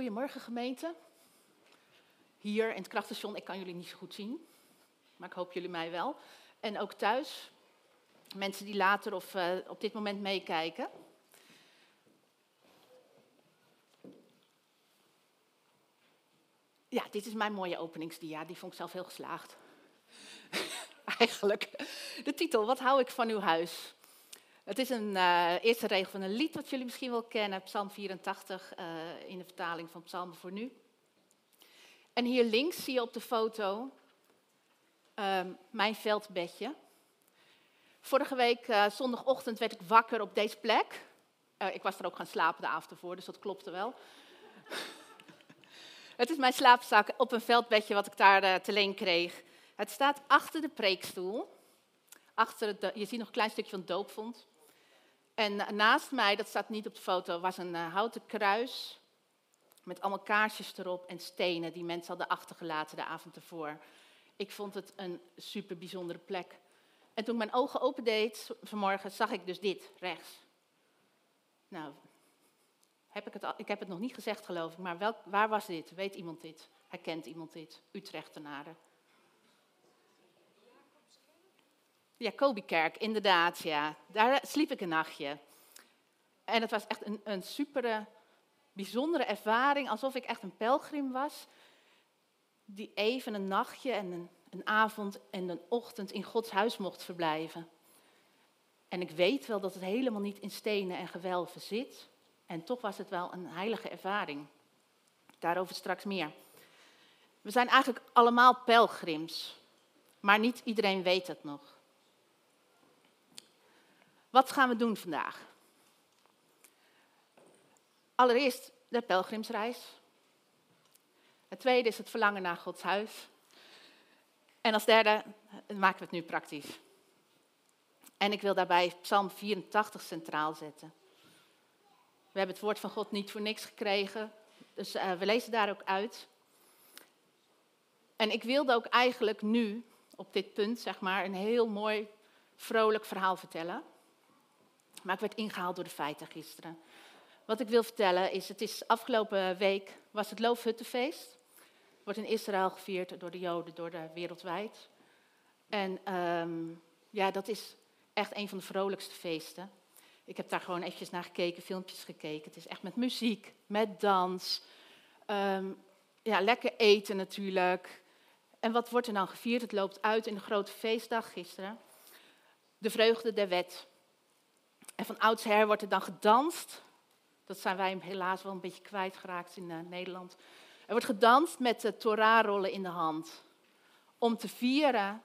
Goedemorgen gemeente. Hier in het krachtstation, ik kan jullie niet zo goed zien, maar ik hoop jullie mij wel. En ook thuis, mensen die later of uh, op dit moment meekijken. Ja, dit is mijn mooie openingsdia, die vond ik zelf heel geslaagd. Eigenlijk. De titel, wat hou ik van uw huis? Het is een uh, eerste regel van een lied wat jullie misschien wel kennen, Psalm 84, uh, eh, in de vertaling van Psalmen voor nu. En hier links zie je op de foto uh, mijn veldbedje. Vorige week uh, zondagochtend werd ik wakker op deze plek. ik was er ook gaan slapen de avond ervoor, dus dat klopte wel. het is mijn slaapzak op een veldbedje wat ik daar te leen kreeg. Het staat achter de preekstoel. Achter je ziet nog een klein stukje van doopvond. En naast mij, dat staat niet op de foto, was een uh, houten kruis met allemaal kaarsjes erop en stenen die mensen hadden achtergelaten de avond ervoor. Ik vond het een super bijzondere plek. En toen ik mijn ogen opendeed vanmorgen, zag ik dus dit rechts. Nou, heb ik, het ik heb het nog niet gezegd geloof ik, maar welk, waar was dit? Weet iemand dit? Herkent iemand dit? Utrechtenaren. Jacobikerk, inderdaad, ja. Daar sliep ik een nachtje. En het was echt een, een super bijzondere ervaring, alsof ik echt een pelgrim was, die even een nachtje en een, een avond en een ochtend in Gods huis mocht verblijven. En ik weet wel dat het helemaal niet in stenen en gewelven zit. En toch was het wel een heilige ervaring. Daarover straks meer. We zijn eigenlijk allemaal pelgrims, maar niet iedereen weet het nog. Wat gaan we doen vandaag? Allereerst de pelgrimsreis. Het tweede is het verlangen naar Gods huis. En als derde maken we het nu praktisch. En ik wil daarbij Psalm 84 centraal zetten. We hebben het woord van God niet voor niks gekregen, dus uh, we lezen daar ook uit. En ik wilde ook eigenlijk nu, op dit punt, zeg maar, een heel mooi, vrolijk verhaal vertellen. Maar ik werd ingehaald door de feiten gisteren. Wat ik wil vertellen is, het is afgelopen week was het Loofhuttenfeest. Wordt in Israël gevierd door de Joden, door de wereldwijd. En um, ja, dat is echt een van de vrolijkste feesten. Ik heb daar gewoon eventjes naar gekeken, filmpjes gekeken. Het is echt met muziek, met dans. Um, ja, lekker eten natuurlijk. En wat wordt er dan gevierd? Het loopt uit in de grote feestdag gisteren. De vreugde der wet. En van oudsher wordt er dan gedanst. Dat zijn wij helaas wel een beetje kwijtgeraakt in uh, Nederland. Er wordt gedanst met de Torahrollen in de hand. Om te vieren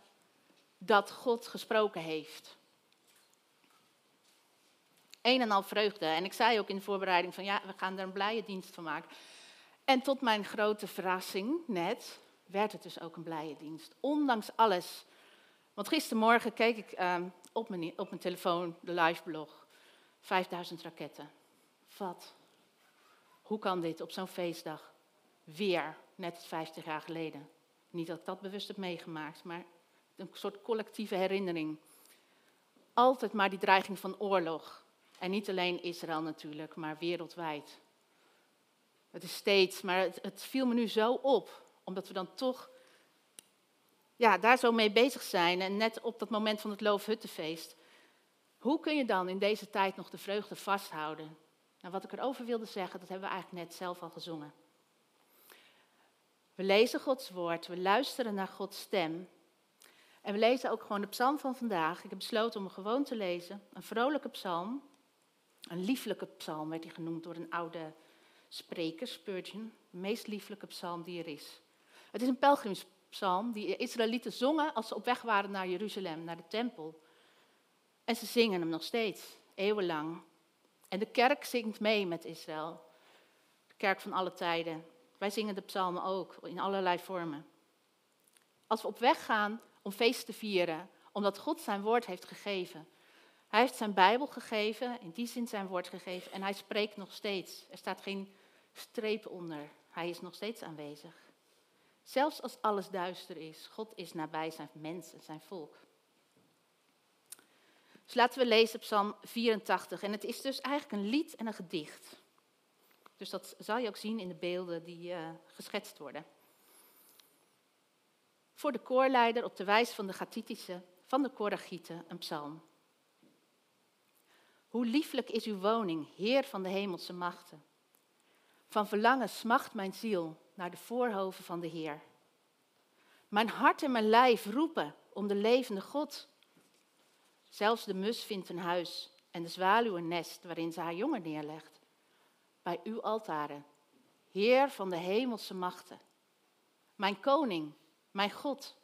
dat God gesproken heeft. Een en al vreugde. En ik zei ook in de voorbereiding van ja, we gaan er een blije dienst van maken. En tot mijn grote verrassing net werd het dus ook een blije dienst. Ondanks alles. Want gistermorgen keek ik uh, op, mijn, op mijn telefoon de liveblog. 5000 raketten. Wat? Hoe kan dit op zo'n feestdag weer, net 50 jaar geleden? Niet dat ik dat bewust heb meegemaakt, maar een soort collectieve herinnering. Altijd maar die dreiging van oorlog. En niet alleen Israël natuurlijk, maar wereldwijd. Het is steeds, maar het, het viel me nu zo op, omdat we dan toch ja, daar zo mee bezig zijn. En net op dat moment van het Loofhuttenfeest hoe kun je dan in deze tijd nog de vreugde vasthouden? Nou, wat ik erover wilde zeggen, dat hebben we eigenlijk net zelf al gezongen. We lezen Gods woord, we luisteren naar Gods stem. En we lezen ook gewoon de psalm van vandaag. Ik heb besloten om hem gewoon te lezen. Een vrolijke psalm. Een lieflijke psalm werd hij genoemd door een oude spreker, Spurgeon. De meest lieflijke psalm die er is. Het is een pelgrimspsalm die Israëlieten zongen als ze op weg waren naar Jeruzalem, naar de tempel. En ze zingen hem nog steeds, eeuwenlang. En de kerk zingt mee met Israël. De kerk van alle tijden. Wij zingen de psalmen ook, in allerlei vormen. Als we op weg gaan om feest te vieren, omdat God zijn woord heeft gegeven. Hij heeft zijn Bijbel gegeven, in die zin zijn woord gegeven, en hij spreekt nog steeds. Er staat geen streep onder. Hij is nog steeds aanwezig. Zelfs als alles duister is, God is nabij zijn mensen, zijn volk. Dus laten we lezen Psalm 84. En het is dus eigenlijk een lied en een gedicht. Dus dat zal je ook zien in de beelden die uh, geschetst worden. Voor de koorleider op de wijze van de Gatitische, van de Koragieten, een psalm. Hoe lieflijk is uw woning, Heer van de hemelse machten. Van verlangen smacht mijn ziel naar de voorhoven van de Heer. Mijn hart en mijn lijf roepen om de levende God. Zelfs de mus vindt een huis en de zwaluw een nest waarin ze haar jongen neerlegt. Bij uw altaren, Heer van de hemelse machten. Mijn koning, mijn God.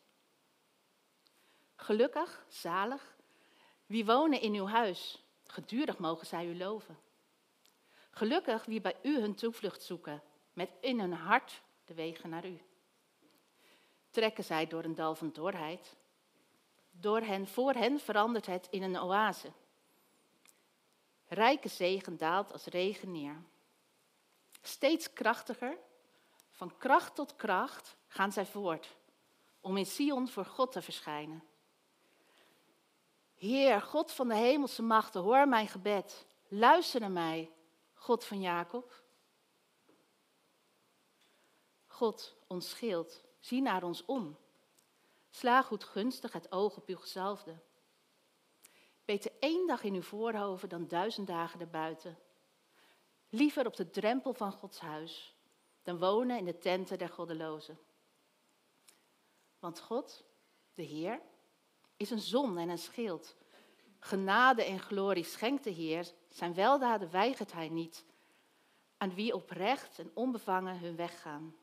Gelukkig, zalig, wie wonen in uw huis, gedurig mogen zij u loven. Gelukkig wie bij u hun toevlucht zoeken, met in hun hart de wegen naar u. Trekken zij door een dal van dorheid. Door hen, voor hen verandert het in een oase. Rijke zegen daalt als regen neer. Steeds krachtiger, van kracht tot kracht, gaan zij voort om in Sion voor God te verschijnen. Heer, God van de hemelse machten, hoor mijn gebed. Luister naar mij, God van Jacob. God, ons schild, zie naar ons om. Sla goed gunstig het oog op uw gezalfde. Beter één dag in uw voorhoven dan duizend dagen erbuiten. Liever op de drempel van Gods huis dan wonen in de tenten der goddelozen. Want God, de Heer, is een zon en een schild. Genade en glorie schenkt de Heer, zijn weldaden weigert hij niet. Aan wie oprecht en onbevangen hun weg gaan.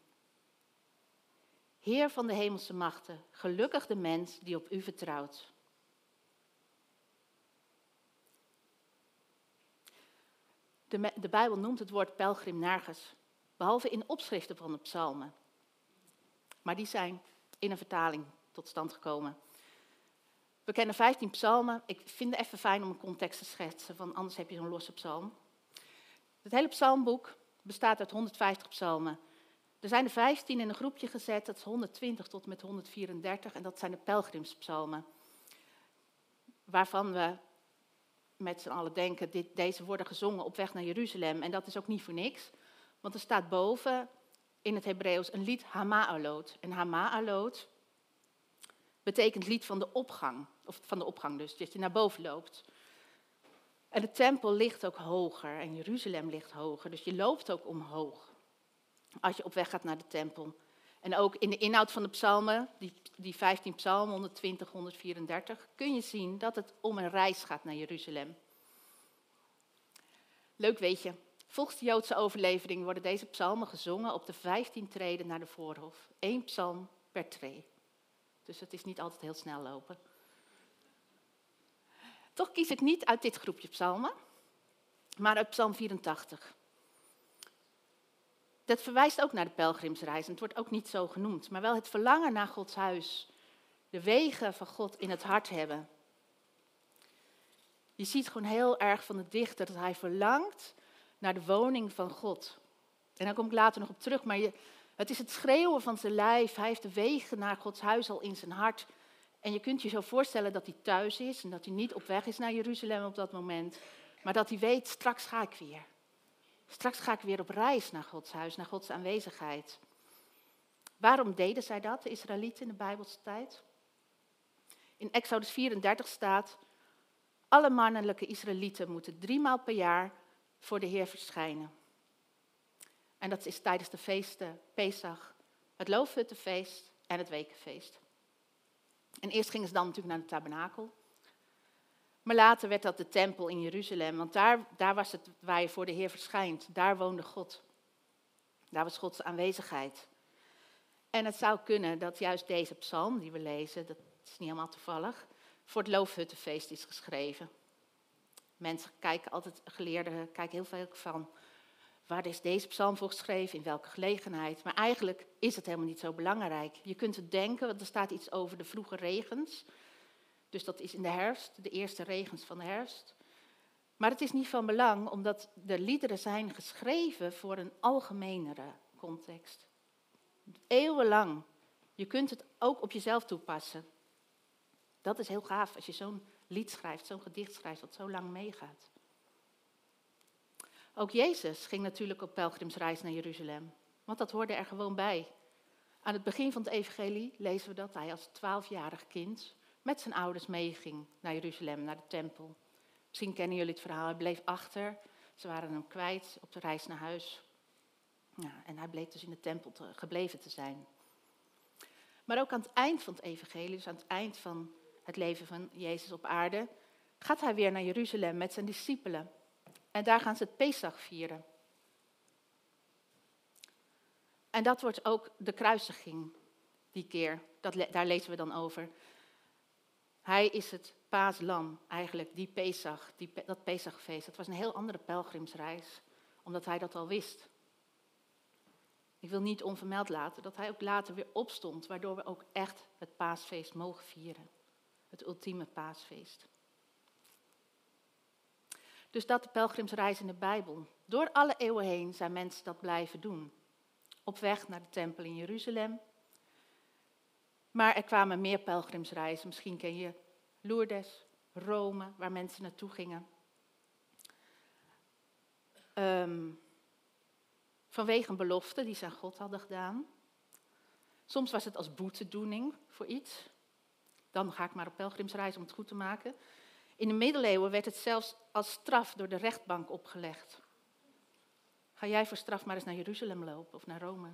Heer van de hemelse machten, gelukkig de mens die op u vertrouwt. De, de Bijbel noemt het woord pelgrim nergens, behalve in opschriften van de psalmen. Maar die zijn in een vertaling tot stand gekomen. We kennen 15 psalmen. Ik vind het even fijn om een context te schetsen, want anders heb je zo'n losse psalm. Het hele psalmboek bestaat uit 150 psalmen. Er zijn er 15 in een groepje gezet, dat is 120 tot met 134, en dat zijn de pelgrimspsalmen. Waarvan we met z'n allen denken, dit, deze worden gezongen op weg naar Jeruzalem. En dat is ook niet voor niks, want er staat boven in het Hebreeuws een lied Hama'alot. En Hama'alot betekent lied van de opgang, of van de opgang dus, dat je naar boven loopt. En de tempel ligt ook hoger en Jeruzalem ligt hoger, dus je loopt ook omhoog als je op weg gaat naar de tempel. En ook in de inhoud van de psalmen, die, die 15 psalmen, 120, 134, kun je zien dat het om een reis gaat naar Jeruzalem. Leuk weet je, volgens de Joodse overlevering worden deze psalmen gezongen op de 15 treden naar de voorhof. Eén psalm per tree. Dus het is niet altijd heel snel lopen. Toch kies ik niet uit dit groepje psalmen, maar uit psalm 84. Dat verwijst ook naar de pelgrimsreis en het wordt ook niet zo genoemd, maar wel het verlangen naar Gods huis. De wegen van God in het hart hebben. Je ziet gewoon heel erg van de dichter dat hij verlangt naar de woning van God. En daar kom ik later nog op terug, maar je, het is het schreeuwen van zijn lijf. Hij heeft de wegen naar Gods huis al in zijn hart. En je kunt je zo voorstellen dat hij thuis is en dat hij niet op weg is naar Jeruzalem op dat moment, maar dat hij weet, straks ga ik weer. Straks ga ik weer op reis naar Gods huis, naar Gods aanwezigheid. Waarom deden zij dat, de Israëlieten in de Bijbelse tijd? In Exodus 34 staat, alle mannelijke Israëlieten moeten drie maal per jaar voor de Heer verschijnen. En dat is tijdens de feesten Pesach, het Loofhuttenfeest en het Wekenfeest. En eerst gingen ze dan natuurlijk naar de tabernakel. Maar later werd dat de tempel in Jeruzalem, want daar, daar was het waar je voor de Heer verschijnt. Daar woonde God. Daar was Gods aanwezigheid. En het zou kunnen dat juist deze psalm die we lezen, dat is niet helemaal toevallig, voor het Loofhuttenfeest is geschreven. Mensen kijken altijd, geleerden kijken heel veel van, waar is deze psalm voor geschreven, in welke gelegenheid. Maar eigenlijk is het helemaal niet zo belangrijk. Je kunt het denken, want er staat iets over de vroege regens. Dus dat is in de herfst, de eerste regens van de herfst. Maar het is niet van belang, omdat de liederen zijn geschreven voor een algemenere context. Eeuwenlang. Je kunt het ook op jezelf toepassen. Dat is heel gaaf als je zo'n lied schrijft, zo'n gedicht schrijft dat zo lang meegaat. Ook Jezus ging natuurlijk op pelgrimsreis naar Jeruzalem, want dat hoorde er gewoon bij. Aan het begin van het evangelie lezen we dat hij als twaalfjarig kind met zijn ouders meeging naar Jeruzalem, naar de tempel. Misschien kennen jullie het verhaal, hij bleef achter, ze waren hem kwijt op de reis naar huis. Ja, en hij bleek dus in de tempel te, gebleven te zijn. Maar ook aan het eind van het evangelie, dus aan het eind van het leven van Jezus op aarde, gaat hij weer naar Jeruzalem met zijn discipelen. En daar gaan ze het Pesach vieren. En dat wordt ook de kruisiging die keer. Dat, daar lezen we dan over. Hij is het paaslam, eigenlijk, die Pesach, die, dat Pesachfeest. Dat was een heel andere pelgrimsreis, omdat hij dat al wist. Ik wil niet onvermeld laten dat hij ook later weer opstond, waardoor we ook echt het paasfeest mogen vieren. Het ultieme paasfeest. Dus dat de pelgrimsreis in de Bijbel. Door alle eeuwen heen zijn mensen dat blijven doen. Op weg naar de tempel in Jeruzalem. Maar er kwamen meer pelgrimsreizen. Misschien ken je Lourdes, Rome, waar mensen naartoe gingen. Um, vanwege een belofte die ze aan God hadden gedaan. Soms was het als boetedoening voor iets. Dan ga ik maar op pelgrimsreis om het goed te maken. In de middeleeuwen werd het zelfs als straf door de rechtbank opgelegd. Ga jij voor straf maar eens naar Jeruzalem lopen of naar Rome?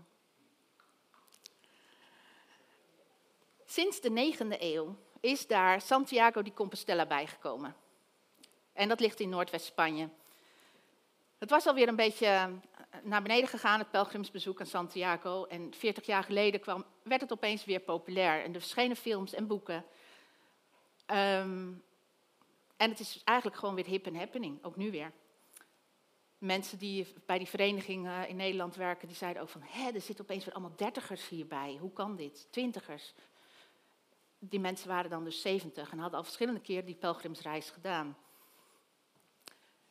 Sinds de 9e eeuw is daar Santiago di Compostela bijgekomen. En dat ligt in Noordwest-Spanje. Het was alweer een beetje eh, naar beneden gegaan, het pelgrimsbezoek aan Santiago. En 40 jaar geleden kwam, werd het opeens weer populair. En er verschenen films en boeken. Um, en het is eigenlijk gewoon weer hip en happening, ook nu weer. Mensen die bij die vereniging in Nederland werken, die zeiden ook van, hé, er zitten opeens weer allemaal dertigers hierbij. Hoe kan dit? Twintigers. Die mensen waren dan dus 70 en hadden al verschillende keren die pelgrimsreis gedaan.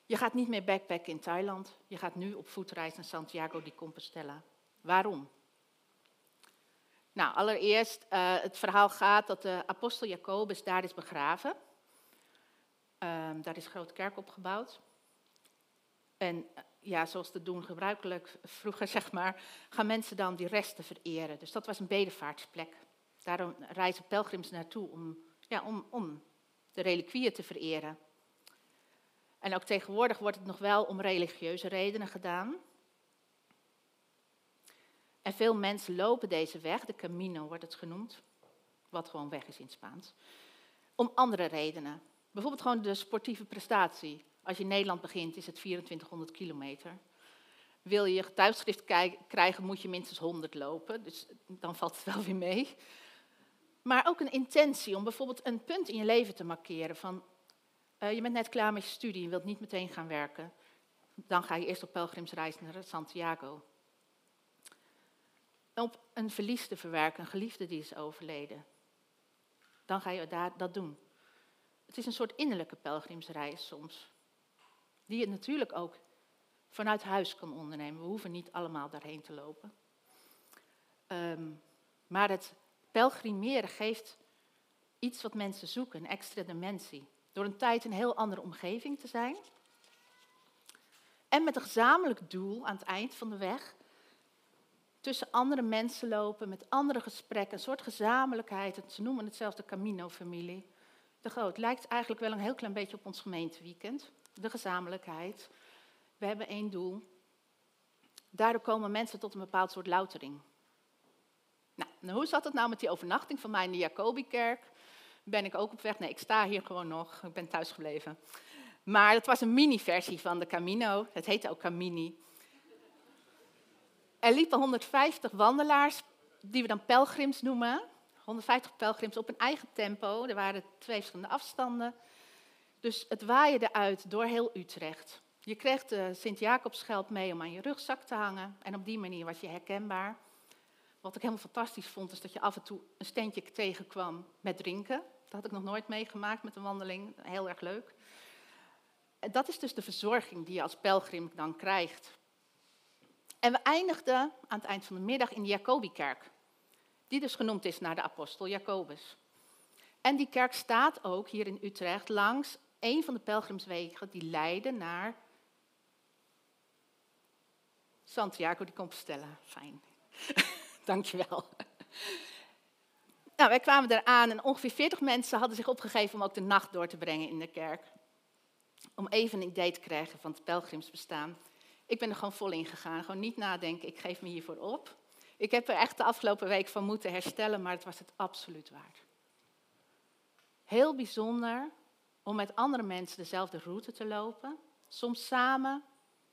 Je gaat niet meer backpacken in Thailand. Je gaat nu op voetreis naar Santiago de Compostela. Waarom? Nou, allereerst, uh, het verhaal gaat dat de apostel Jacobus daar is begraven. Um, daar is een grote kerk opgebouwd. En eh, ja, zoals te doen gebruikelijk vroeger, zeg maar, gaan mensen dan die resten vereren. Dus dat was een bedevaartsplek. Daarom reizen pelgrims naartoe om, ja, om, om de reliquieën te vereren. En ook tegenwoordig wordt het nog wel om religieuze redenen gedaan. En veel mensen lopen deze weg, de Camino wordt het genoemd, wat gewoon weg is in Spaans, om andere redenen. Bijvoorbeeld gewoon de sportieve prestatie. Als je in Nederland begint, is het 2400 kilometer. Wil je je getuigschrift krijgen, moet je minstens 100 lopen. Dus dan valt het wel weer mee. Maar ook een intentie om bijvoorbeeld een punt in je leven te markeren. Van, uh, je bent net klaar met je studie en wilt niet meteen gaan werken. Dan ga je eerst op pelgrimsreis naar Santiago. Op een verlies te verwerken, een geliefde die is overleden. Dan ga je daar, dat doen. Het is een soort innerlijke pelgrimsreis soms. Die je natuurlijk ook vanuit huis kan ondernemen. We hoeven niet allemaal daarheen te lopen. Um, maar het pelgrimeren geeft iets wat mensen zoeken, een extra dimensie. Door een tijd in een heel andere omgeving te zijn. En met een gezamenlijk doel aan het eind van de weg. Tussen andere mensen lopen, met andere gesprekken, een soort gezamenlijkheid. Ze noemen het zelfs de Camino-familie de Groot lijkt eigenlijk wel een heel klein beetje op ons gemeenteweekend. De gezamenlijkheid. We hebben één doel. Daardoor komen mensen tot een bepaald soort loutering. Nou, hoe zat het nou met die overnachting van mij in de Jacobikerk? Ben ik ook op weg? Nee, ik sta hier gewoon nog. Ik ben thuis gebleven. Maar het was een mini-versie van de Camino. Het heette ook Camini. Er liepen 150 wandelaars, die we dan pelgrims noemen. 150 pelgrims op een eigen tempo. Er waren twee verschillende afstanden. Dus het waaide uit door heel Utrecht. Je kreeg de Sint-Jacobsschelp mee om aan je rugzak te hangen. En op die manier was je herkenbaar. Wat ik helemaal fantastisch vond, is dat je af en toe een steentje tegenkwam met drinken. Dat had ik nog nooit meegemaakt met een wandeling. Heel erg leuk. Dat is dus de verzorging die je als pelgrim dan krijgt. En we eindigden aan het eind van de middag in de Jacobikerk die dus genoemd is naar de apostel Jacobus. En die kerk staat ook hier in Utrecht langs een van de pelgrimswegen die leiden naar Santiago de Compostela, fijn. Dankjewel. Nou, wij kwamen eraan en ongeveer 40 mensen hadden zich opgegeven om ook de nacht door te brengen in de kerk. Om even een idee te krijgen van het pelgrimsbestaan. Ik ben er gewoon vol in gegaan. Gewoon niet nadenken, ik geef me hiervoor op. Ik heb er echt de afgelopen week van moeten herstellen, maar het was het absoluut waard. Heel bijzonder om met andere mensen dezelfde route te lopen. Soms samen,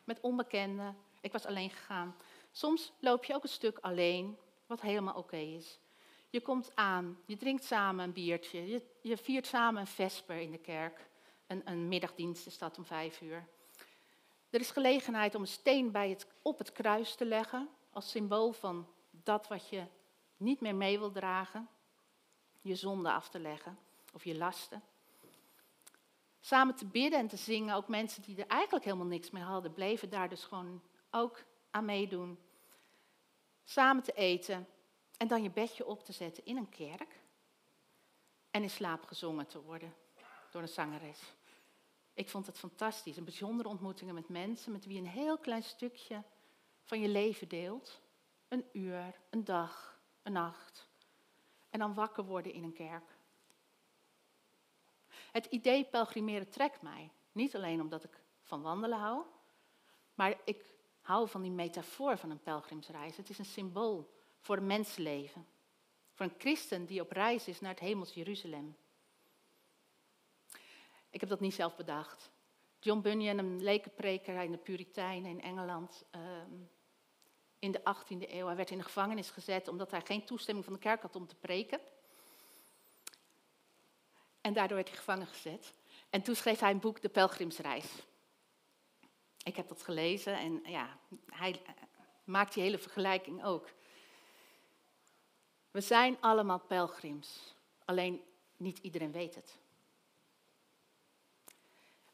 met onbekenden. Ik was alleen gegaan. Soms loop je ook een stuk alleen, wat helemaal oké is. Je komt aan, je drinkt samen een biertje, je, je viert samen een vesper in de kerk. Een, een, middagdienst is dat om vijf uur. Er is gelegenheid om een steen bij het, op het kruis te leggen, als symbool van dat wat je niet meer mee wil dragen, je zonde af te leggen of je lasten. Samen te bidden en te zingen, ook mensen die er eigenlijk helemaal niks mee hadden, bleven daar dus gewoon ook aan meedoen. Samen te eten en dan je bedje op te zetten in een kerk en in slaap gezongen te worden door een zangeres. Ik vond het fantastisch. Een bijzondere ontmoetingen met mensen met wie een heel klein stukje van je leven deelt. Een uur, een dag, een nacht. En dan wakker worden in een kerk. Het idee pelgrimeren trekt mij. Niet alleen omdat ik van wandelen hou, maar ik hou van die metafoor van een pelgrimsreis. Het is een symbool voor een mensenleven. Voor een christen die op reis is naar het hemels Jeruzalem. Ik heb dat niet zelf bedacht. John Bunyan, een lekenpreker in de Puritijnen in Engeland, ehm, in de 18e eeuw, hij werd in de gevangenis gezet omdat hij geen toestemming van de kerk had om te preken. En daardoor werd hij gevangen gezet. En toen schreef hij een boek, De Pelgrimsreis. Ik heb dat gelezen en ja, hij maakt die hele vergelijking ook. We zijn allemaal pelgrims, alleen niet iedereen weet het.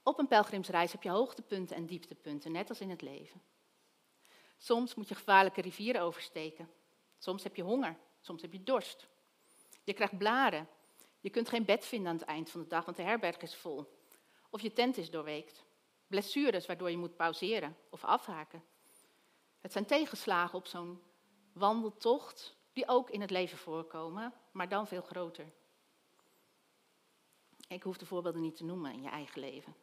Op een pelgrimsreis heb je hoogtepunten en dieptepunten, net als in het leven. Soms moet je gevaarlijke rivieren oversteken. Soms heb je honger, soms heb je dorst. Je krijgt blaren. Je kunt geen bed vinden aan het eind van de dag, want de herberg is vol. Of je tent is doorweekt. Blessures waardoor je moet pauzeren of afhaken. Het zijn tegenslagen op zo'n wandeltocht die ook in het leven voorkomen, maar dan veel groter. Ik hoef de voorbeelden niet te noemen in je eigen leven.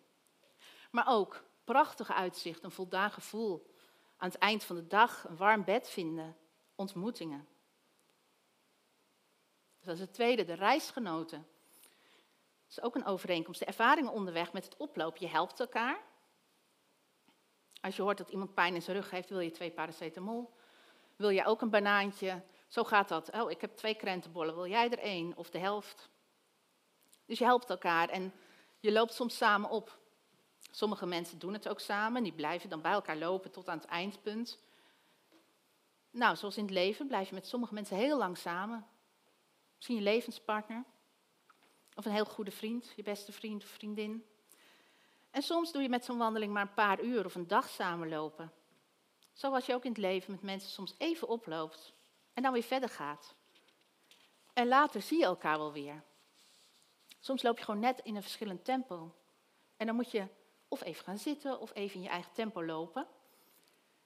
Maar ook prachtige uitzicht, een voldaan gevoel. Aan het eind van de dag een warm bed vinden, ontmoetingen. Dus dat is het tweede, de reisgenoten. Dat is ook een overeenkomst. De ervaringen onderweg met het oplopen. Je helpt elkaar. Als je hoort dat iemand pijn in zijn rug heeft, wil je twee paracetamol. Wil je ook een banaantje? Zo gaat dat. Oh, ik heb twee krentenbollen, wil jij er één of de helft? Dus je helpt elkaar en je loopt soms samen op. Sommige mensen doen het ook samen, die blijven dan bij elkaar lopen tot aan het eindpunt. Nou, zoals in het leven blijf je met sommige mensen heel lang samen. Misschien je levenspartner, of een heel goede vriend, je beste vriend of vriendin. En soms doe je met zo'n wandeling maar een paar uur of een dag samenlopen. Zoals je ook in het leven met mensen soms even oploopt en dan weer verder gaat. En later zie je elkaar wel weer. Soms loop je gewoon net in een verschillend tempo. En dan moet je of even gaan zitten of even in je eigen tempo lopen.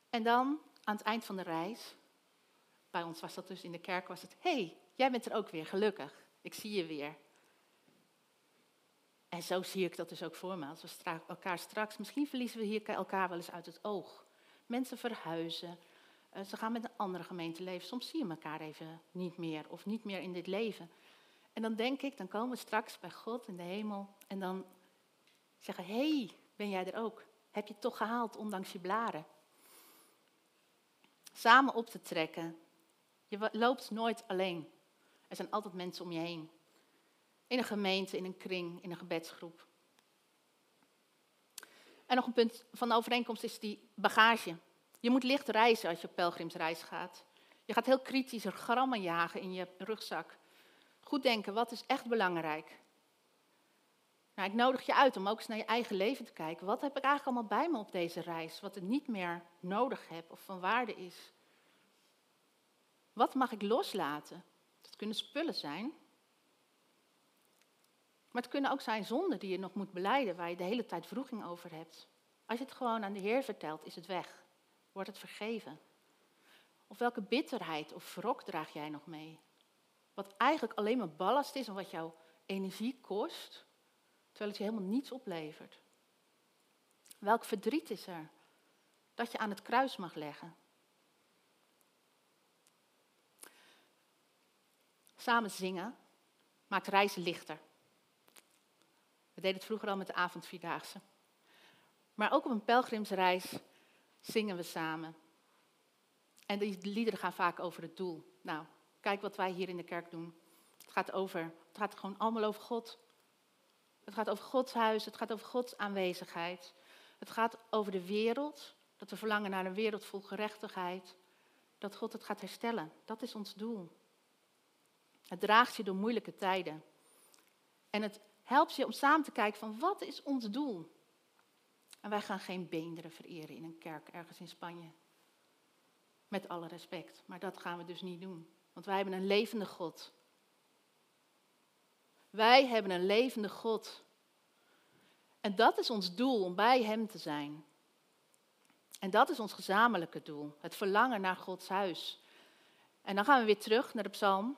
En dan aan het eind van de reis, bij ons was dat dus in de kerk, was het: hey, jij bent er ook weer, gelukkig. Ik zie je weer. En zo zie ik dat dus ook voor me. Als we elkaar straks, misschien verliezen we hier elkaar wel eens uit het oog. Mensen verhuizen, eh, ze gaan met een andere gemeente leven. Soms zie je elkaar even niet meer of niet meer in dit leven. En dan denk ik, dan komen we straks bij God in de hemel en dan zeggen, hé, hey, ben jij er ook? Heb je het toch gehaald, ondanks je blaren? Samen op te trekken. Je loopt nooit alleen. Er zijn altijd mensen om je heen. In een gemeente, in een kring, in een gebedsgroep. En nog een punt van de overeenkomst is die bagage. Je moet licht reizen als je op pelgrimsreis gaat. Je gaat heel kritisch grammen jagen in je rugzak. Goed denken, wat is echt belangrijk? Nou, ik nodig je uit om ook eens naar je eigen leven te kijken. Wat heb ik eigenlijk allemaal bij me op deze reis, wat ik niet meer nodig heb of van waarde is? Wat mag ik loslaten? Dat kunnen spullen zijn. Maar het kunnen ook zijn zonden die je nog moet beleiden, waar je de hele tijd vroeging over hebt. Als je het gewoon aan de Heer vertelt, is het weg Wordt het vergeven? Of welke bitterheid of wrok draag jij nog mee? Wat eigenlijk alleen maar ballast is en wat jou energie kost, terwijl het je helemaal niets oplevert. Welk verdriet is er dat je aan het kruis mag leggen? Samen zingen maakt reizen lichter. We deden het vroeger al met de avondvierdaagse. Maar ook op een pelgrimsreis zingen we samen. En die liederen gaan vaak over het doel. Nou, kijk wat wij hier in de kerk doen. Het gaat, over, het gaat gewoon allemaal over God. Het gaat over Gods huis, het gaat over Gods aanwezigheid. Het gaat over de wereld, dat we verlangen naar een wereld vol gerechtigheid. Dat God het gaat herstellen. Dat is ons doel. Het draagt je door moeilijke tijden. En het helpt je om samen te kijken van wat is ons doel? En wij gaan geen beenderen vereren in een kerk ergens in Spanje. Met alle respect. Maar dat gaan we dus niet doen. Want wij hebben een levende God. Wij hebben een levende God. En dat is ons doel, om bij Hem te zijn. En dat is ons gezamenlijke doel, het verlangen naar Gods huis. En dan gaan we weer terug naar de psalm.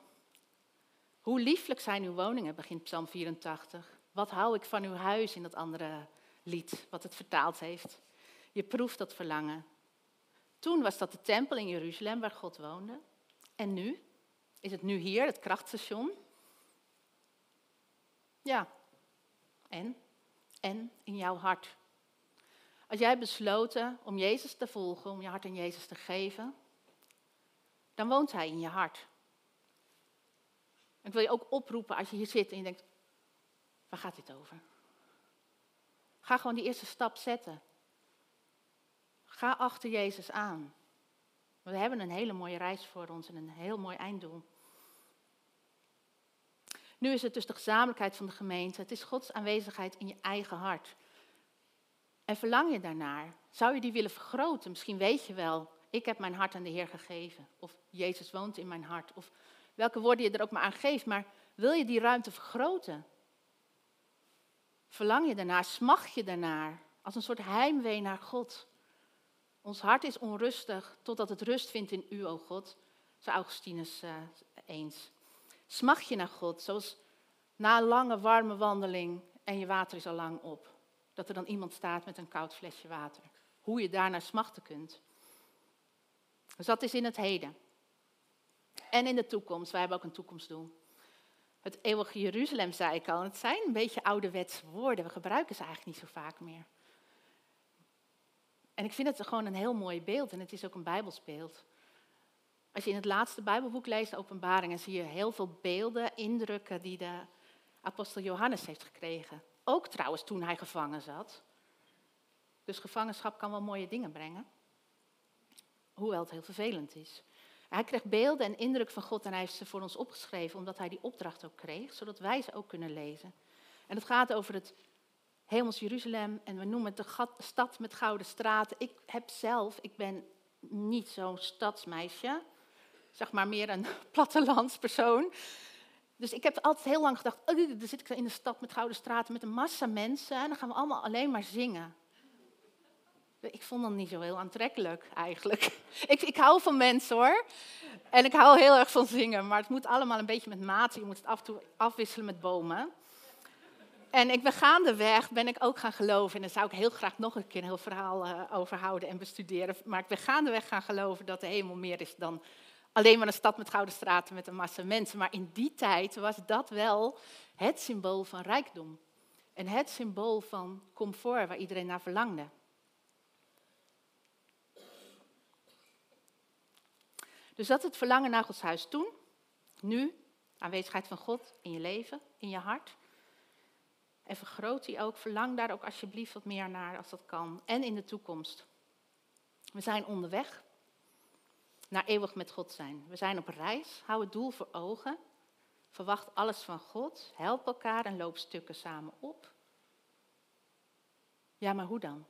Hoe lieflijk zijn uw woningen, begint psalm 84. Wat hou ik van uw huis in dat andere lied, wat het vertaald heeft. Je proeft dat verlangen. Toen was dat de tempel in Jeruzalem waar God woonde. En nu? Is het nu hier, het krachtstation? Ja. En? En in jouw hart. Als jij besloten om Jezus te volgen, om je hart aan Jezus te geven, dan woont Hij in je hart. Ik wil je ook oproepen als je hier zit en je denkt, waar gaat dit over? Ga gewoon die eerste stap zetten. Ga achter Jezus aan. We hebben een hele mooie reis voor ons en een heel mooi einddoel. Nu is het dus de gezamenlijkheid van de gemeente. Het is Gods aanwezigheid in je eigen hart. En verlang je daarnaar? Zou je die willen vergroten? Misschien weet je wel, ik heb mijn hart aan de Heer gegeven. Of Jezus woont in mijn hart. Of welke woorden je er ook maar aan geeft. Maar wil je die ruimte vergroten? Verlang je daarnaar? Smacht je daarnaar? Als een soort heimwee naar God. Ons hart is onrustig totdat het rust vindt in u, o God, zei Augustinus uh, eens. Smacht je naar God, zoals na een lange warme wandeling en je water is al lang op. Dat er dan iemand staat met een koud flesje water. Hoe je daarnaar smachten kunt. Dus dat is in het heden. En in de toekomst. Wij hebben ook een toekomstdoel. Het eeuwige Jeruzalem, zei ik al. het zijn een beetje ouderwetse woorden. We gebruiken ze eigenlijk niet zo vaak meer. En ik vind het gewoon een heel mooi beeld. En het is ook een Bijbelsbeeld. Als je in het laatste Bijbelboek leest, Openbaringen, zie je heel veel beelden, indrukken die de apostel Johannes heeft gekregen. Ook trouwens toen hij gevangen zat. Dus gevangenschap kan wel mooie dingen brengen. Hoewel het heel vervelend is. Hij kreeg beelden en indruk van God en hij heeft ze voor ons opgeschreven, omdat hij die opdracht ook kreeg, zodat wij ze ook kunnen lezen. En het gaat over het hemels Jeruzalem en we noemen het de stad met gouden straten. Ik heb zelf, ik ben niet zo'n stadsmeisje, zeg maar meer een plattelandspersoon. Dus ik heb altijd heel lang gedacht, oh, dan zit ik in de stad met gouden straten met een massa mensen en dan gaan we allemaal alleen maar zingen. Ik vond dat niet zo heel aantrekkelijk eigenlijk. Ik, ik hou van mensen hoor. En ik hou heel erg van zingen, maar het moet allemaal een beetje met mate. Je moet het af en afwisselen met bomen. En ik ben gaandeweg ben ik ook gaan geloven. En daar zou ik heel graag nog een keer een heel verhaal uh, over houden en bestuderen. Maar ik ben gaandeweg gaan geloven dat de hemel meer is dan alleen maar een stad met gouden straten met een massa mensen. Maar in die tijd was dat wel het symbool van rijkdom. En het symbool van comfort waar iedereen naar verlangde. Dus dat het verlangen naar Gods huis toen, nu, aanwezigheid van God in je leven, in je hart. En vergroot die ook, verlang daar ook alsjeblieft wat meer naar als dat kan. En in de toekomst. We zijn onderweg naar eeuwig met God zijn. We zijn op reis, hou het doel voor ogen. Verwacht alles van God, help elkaar en loop stukken samen op. Ja, maar hoe dan?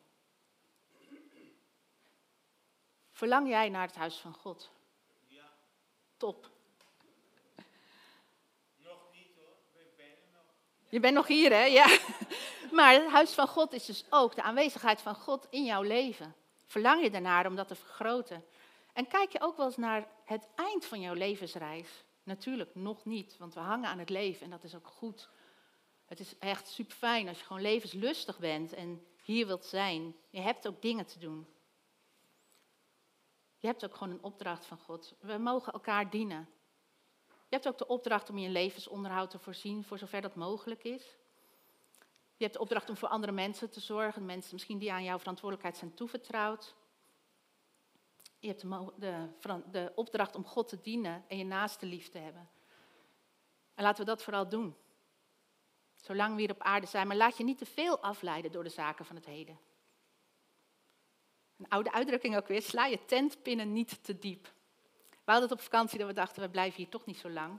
Verlang jij naar het huis van God? Top. Je bent nog hier, hè? Ja. Maar het huis van God is dus ook de aanwezigheid van God in jouw leven. Verlang je daarnaar om dat te vergroten? En kijk je ook wel eens naar het eind van jouw levensreis? Natuurlijk nog niet, want we hangen aan het leven en dat is ook goed. Het is echt super fijn als je gewoon levenslustig bent en hier wilt zijn. Je hebt ook dingen te doen. Je hebt ook gewoon een opdracht van God. We mogen elkaar dienen. Je hebt ook de opdracht om je levensonderhoud te voorzien, voor zover dat mogelijk is. Je hebt de opdracht om voor andere mensen te zorgen, mensen misschien die aan jouw verantwoordelijkheid zijn toevertrouwd. Je hebt de, de, de opdracht om God te dienen en je naaste lief te hebben. En laten we dat vooral doen. Zolang we hier op aarde zijn, maar laat je niet te veel afleiden door de zaken van het heden. Een oude uitdrukking ook weer, sla je tentpinnen niet te diep. We hadden het op vakantie dat we dachten, we blijven hier toch niet zo lang.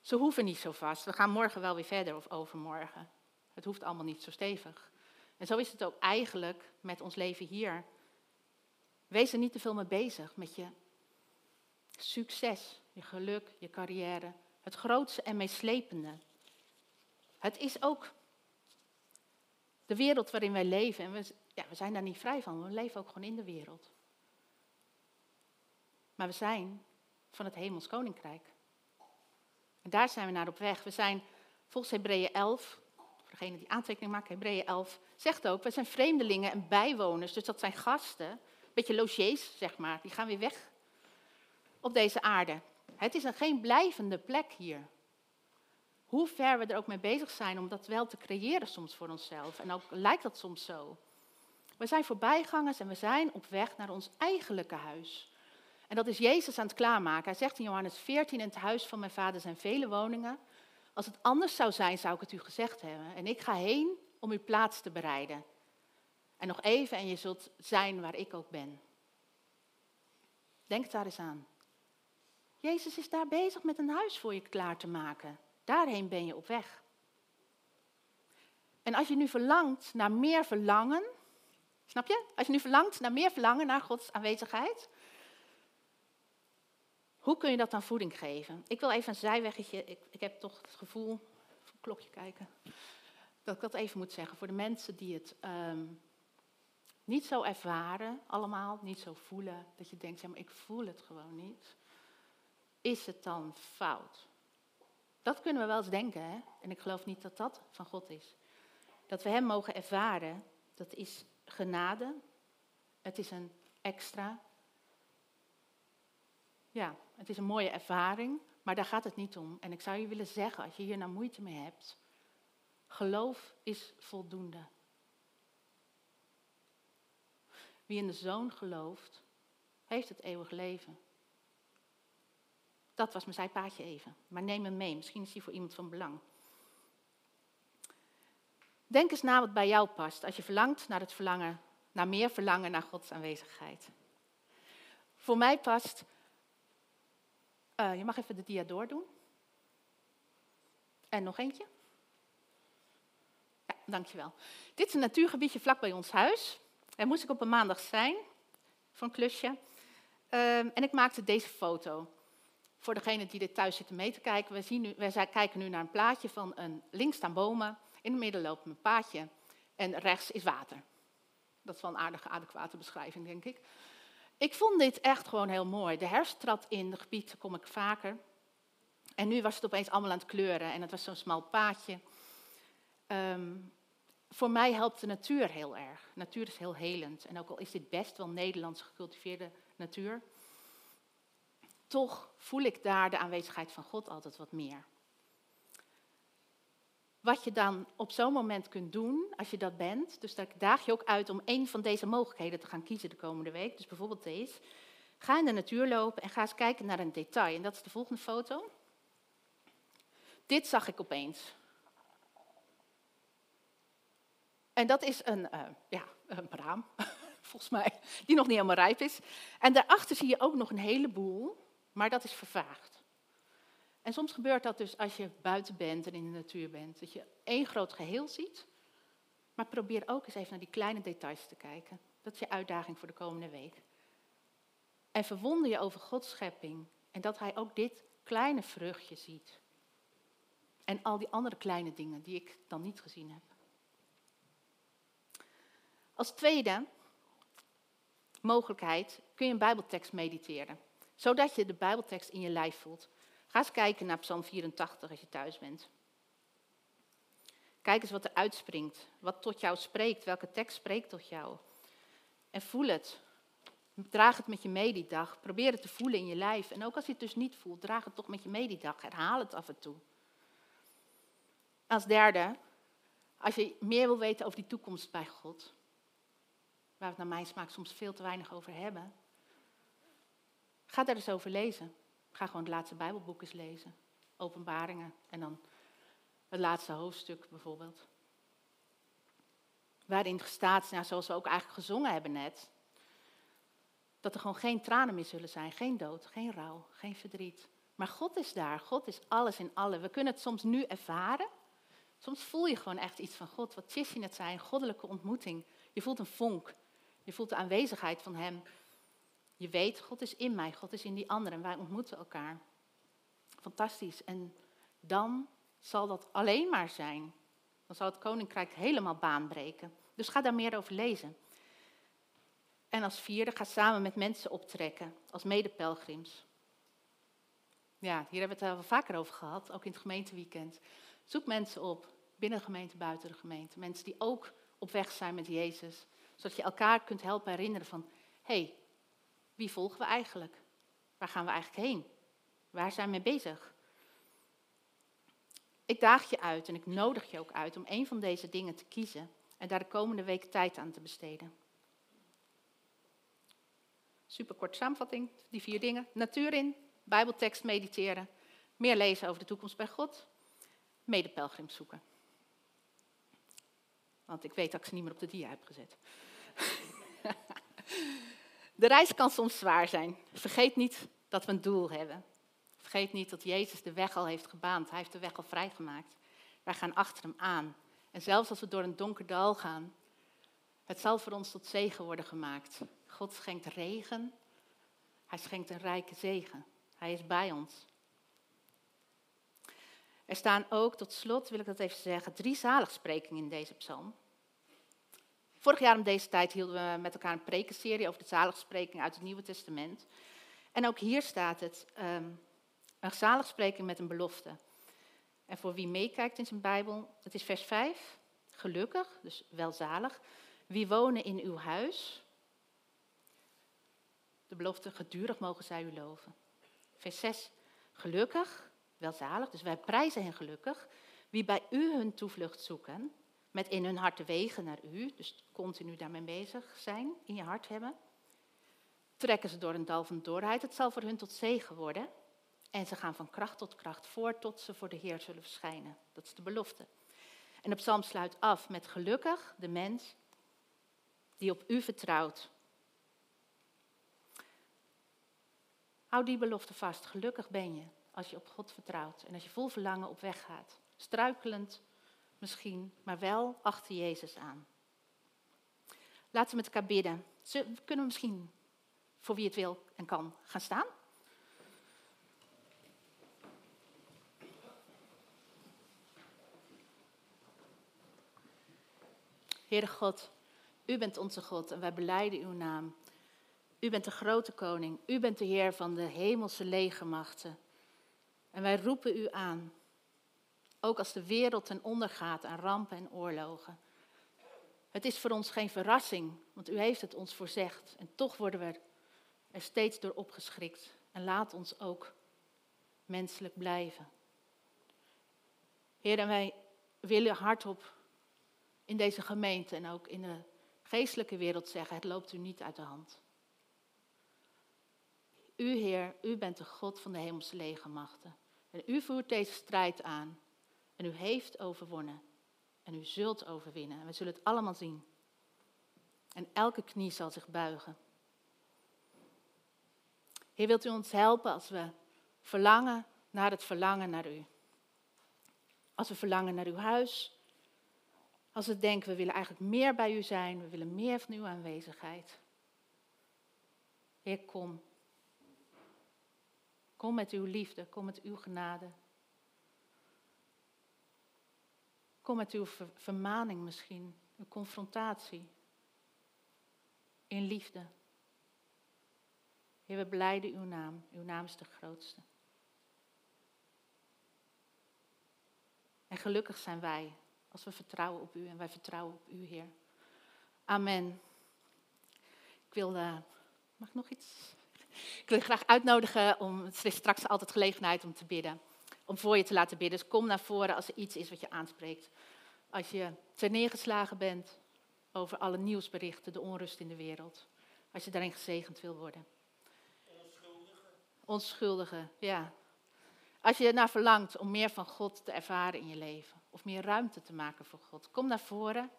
Ze hoeven niet zo vast. We gaan morgen wel weer verder of overmorgen. Het hoeft allemaal niet zo stevig. En zo is het ook eigenlijk met ons leven hier. Wees er niet te veel mee bezig met je succes, je geluk, je carrière. Het grootste en meeslepende. Het is ook de wereld waarin wij leven. En we, ja, we zijn daar niet vrij van. We leven ook gewoon in de wereld. Maar we zijn van het hemels koninkrijk. En daar zijn we naar op weg. We zijn volgens Hebreeën 11, voor degene die aantekening maken, Hebreeën 11, zegt ook, we zijn vreemdelingen en bijwoners. Dus dat zijn gasten, een beetje logiers, zeg maar. Die gaan weer weg op deze aarde. Het is een geen blijvende plek hier. Hoe ver we er ook mee bezig zijn om dat wel te creëren soms voor onszelf. En ook lijkt dat soms zo. We zijn voorbijgangers en we zijn op weg naar ons eigenlijke huis. En dat is Jezus aan het klaarmaken. Hij zegt in Johannes 14, in het huis van mijn vader zijn vele woningen. Als het anders zou zijn, zou ik het u gezegd hebben. En ik ga heen om uw plaats te bereiden. En nog even en je zult zijn waar ik ook ben. Denk daar eens aan. Jezus is daar bezig met een huis voor je klaar te maken. Daarheen ben je op weg. En als je nu verlangt naar meer verlangen, snap je? Als je nu verlangt naar meer verlangen naar Gods aanwezigheid, hoe kun je dat dan voeding geven? Ik wil even een zijweggetje. Ik, ik heb toch het gevoel, even klokje kijken, dat ik dat even moet zeggen. Voor de mensen die het ehm, niet zo ervaren, allemaal, niet zo voelen, dat je denkt, ja, maar ik voel het gewoon niet. Is het dan fout? Dat kunnen we wel eens denken, hè? en ik geloof niet dat dat van God is. Dat we Hem mogen ervaren, dat is genade, het is een extra. Ja, het is een mooie ervaring, maar daar gaat het niet om. En ik zou je willen zeggen, als je hier nou moeite mee hebt, geloof is voldoende. Wie in de zoon gelooft, heeft het eeuwig leven. Dat was mijn zijpaadje even. Maar neem hem mee, misschien is die voor iemand van belang. Denk eens na wat bij jou past als je verlangt naar het verlangen, naar meer verlangen naar Gods aanwezigheid. Voor mij past, uh, je mag even de dia doordoen. En nog eentje. Ja, dankjewel. Dit is een natuurgebiedje vlak bij ons huis. Daar moest ik op een maandag zijn, voor een klusje. Um, en ik maakte deze foto. Voor degene die dit thuis zitten mee te kijken, we, zien nu, we kijken nu naar een plaatje van een links staan bomen, in het midden loopt een paadje en rechts is water. Dat is wel een aardige, adequate beschrijving, denk ik. Ik vond dit echt gewoon heel mooi. De herfst trad in, het gebied kom ik vaker. En nu was het opeens allemaal aan het kleuren en het was zo'n smal paadje. Um, voor mij helpt de natuur heel erg. Natuur is heel helend. En ook al is dit best wel Nederlands gecultiveerde natuur, toch voel ik daar de aanwezigheid van God altijd wat meer. Wat je dan op zo'n moment kunt doen, als je dat bent, dus daar daag je ook uit om een van deze mogelijkheden te gaan kiezen de komende week. Dus bijvoorbeeld deze. Ga in de natuur lopen en ga eens kijken naar een detail. En dat is de volgende foto. Dit zag ik opeens. En dat is een, uh, ja, een braam, volgens mij, die nog niet helemaal rijp is. En daarachter zie je ook nog een heleboel maar dat is vervaagd. En soms gebeurt dat dus als je buiten bent en in de natuur bent, dat je één groot geheel ziet, maar probeer ook eens even naar die kleine details te kijken. Dat is je uitdaging voor de komende week. En verwonder je over Gods schepping en dat Hij ook dit kleine vruchtje ziet. En al die andere kleine dingen die ik dan niet gezien heb. Als tweede mogelijkheid kun je een Bijbeltekst mediteren, zodat je de Bijbeltekst in je lijf voelt. Ga eens kijken naar Psalm 84 als je thuis bent. Kijk eens wat er uitspringt, wat tot jou spreekt, welke tekst spreekt tot jou. En voel het. Draag het met je mee die dag. Probeer het te voelen in je lijf. En ook als je het dus niet voelt, draag het toch met je mee die dag. Herhaal het af en toe. Als derde, als je meer wil weten over die toekomst bij God, waar we het naar mijn smaak soms veel te weinig over hebben, ga daar eens over lezen. Ga gewoon het laatste Bijbelboek eens lezen. Openbaringen en dan het laatste hoofdstuk bijvoorbeeld. Waarin staat, nou, zoals we ook eigenlijk gezongen hebben net, dat er gewoon geen tranen meer zullen zijn, geen dood, geen rouw, geen verdriet. Maar God is daar, God is alles in alle. We kunnen het soms nu ervaren. Soms voel je gewoon echt iets van God, wat Chissy net zei, een goddelijke ontmoeting. Je voelt een vonk, je voelt de aanwezigheid van Hem. Je weet, God is in mij, God is in die anderen, wij ontmoeten elkaar. Fantastisch. En dan zal dat alleen maar zijn. Dan zal het koninkrijk helemaal baanbreken. Dus ga daar meer over lezen. En als vierde, ga samen met mensen optrekken, als medepelgrims. Ja, hier hebben we het al vaker over gehad, ook in het gemeenteweekend. Zoek mensen op, binnen de gemeente, buiten de gemeente. Mensen die ook op weg zijn met Jezus. Zodat je elkaar kunt helpen herinneren van, hé, hey, wie volgen we eigenlijk? Waar gaan we eigenlijk heen? Waar zijn we mee bezig? Ik daag je uit en ik nodig je ook uit om een van deze dingen te kiezen en daar de komende week tijd aan te besteden. Super kort samenvatting, die vier dingen. Natuur in, bijbeltekst mediteren, meer lezen over de toekomst bij God, medepelgrims zoeken. Want ik weet dat ik ze niet meer op de dia heb gezet. De reis kan soms zwaar zijn. Vergeet niet dat we een doel hebben. Vergeet niet dat Jezus de weg al heeft gebaand. Hij heeft de weg al vrijgemaakt. Wij gaan achter hem aan. En zelfs als we door een donker dal gaan, het zal voor ons tot zegen worden gemaakt. God schenkt regen. Hij schenkt een rijke zegen. Hij is bij ons. Er staan ook, tot slot wil ik dat even zeggen, drie zaligsprekingen in deze psalm. Vorig jaar om deze tijd hielden we met elkaar een prekenserie over de zaligspreking uit het Nieuwe Testament. En ook hier staat het, um, een zaligspreking met een belofte. En voor wie meekijkt in zijn Bijbel, het is vers 5. Gelukkig, dus welzalig, wie wonen in uw huis. De belofte, gedurig mogen zij u loven. Vers 6, gelukkig, welzalig, dus wij prijzen hen gelukkig. Wie bij u hun toevlucht zoeken, met in hun hart wegen naar u, dus continu daarmee bezig zijn, in je hart hebben. Trekken ze door een dal van doorheid, het zal voor hun tot zegen worden. En ze gaan van kracht tot kracht voor tot ze voor de Heer zullen verschijnen. Dat is de belofte. En de psalm sluit af met gelukkig de mens die op u vertrouwt. Hou die belofte vast. Gelukkig ben je als je op God vertrouwt en als je vol verlangen op weg gaat. Struikelend misschien, maar wel achter Jezus aan. Laten we met elkaar bidden. Kunnen we misschien, voor wie het wil en kan, gaan staan? Heere God, u bent onze God en wij beleiden uw naam. U bent de grote koning, u bent de Heer van de hemelse legermachten. En wij roepen u aan, ook als de wereld ten onder gaat aan rampen en oorlogen. Het is voor ons geen verrassing, want u heeft het ons voorzegd. En toch worden we er steeds door opgeschrikt. En laat ons ook menselijk blijven. Heer, en wij willen hardop in deze gemeente en ook in de geestelijke wereld zeggen, het loopt u niet uit de hand. U, Heer, u bent de God van de hemelse legermachten. En u voert deze strijd aan. En u heeft overwonnen. En u zult overwinnen. En we zullen het allemaal zien. En elke knie zal zich buigen. Heer, wilt u ons helpen als we verlangen naar het verlangen naar u? Als we verlangen naar uw huis, als we denken, we willen eigenlijk meer bij u zijn, we willen meer van uw aanwezigheid. Heer, kom. Kom met uw liefde, kom met uw genade. Kom met uw vermaning misschien, uw confrontatie. In liefde. Heer, we beleiden uw naam. Uw naam is de grootste. En gelukkig zijn wij als we vertrouwen op u en wij vertrouwen op u, Heer. Amen. Ik wil, uh, mag ik nog iets? Ik wil je graag uitnodigen om, het is straks altijd gelegenheid om te bidden. Om voor je te laten bidden. Dus kom naar voren als er iets is wat je aanspreekt. Als je ter neergeslagen bent over alle nieuwsberichten, de onrust in de wereld. Als je daarin gezegend wil worden. Onschuldige. Onschuldige, ja. Als je ernaar verlangt om meer van God te ervaren in je leven. Of meer ruimte te maken voor God. Kom naar voren.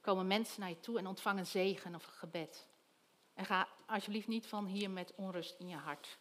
Komen mensen naar je toe en ontvang een zegen of een gebed. En ga alsjeblieft niet van hier met onrust in je hart.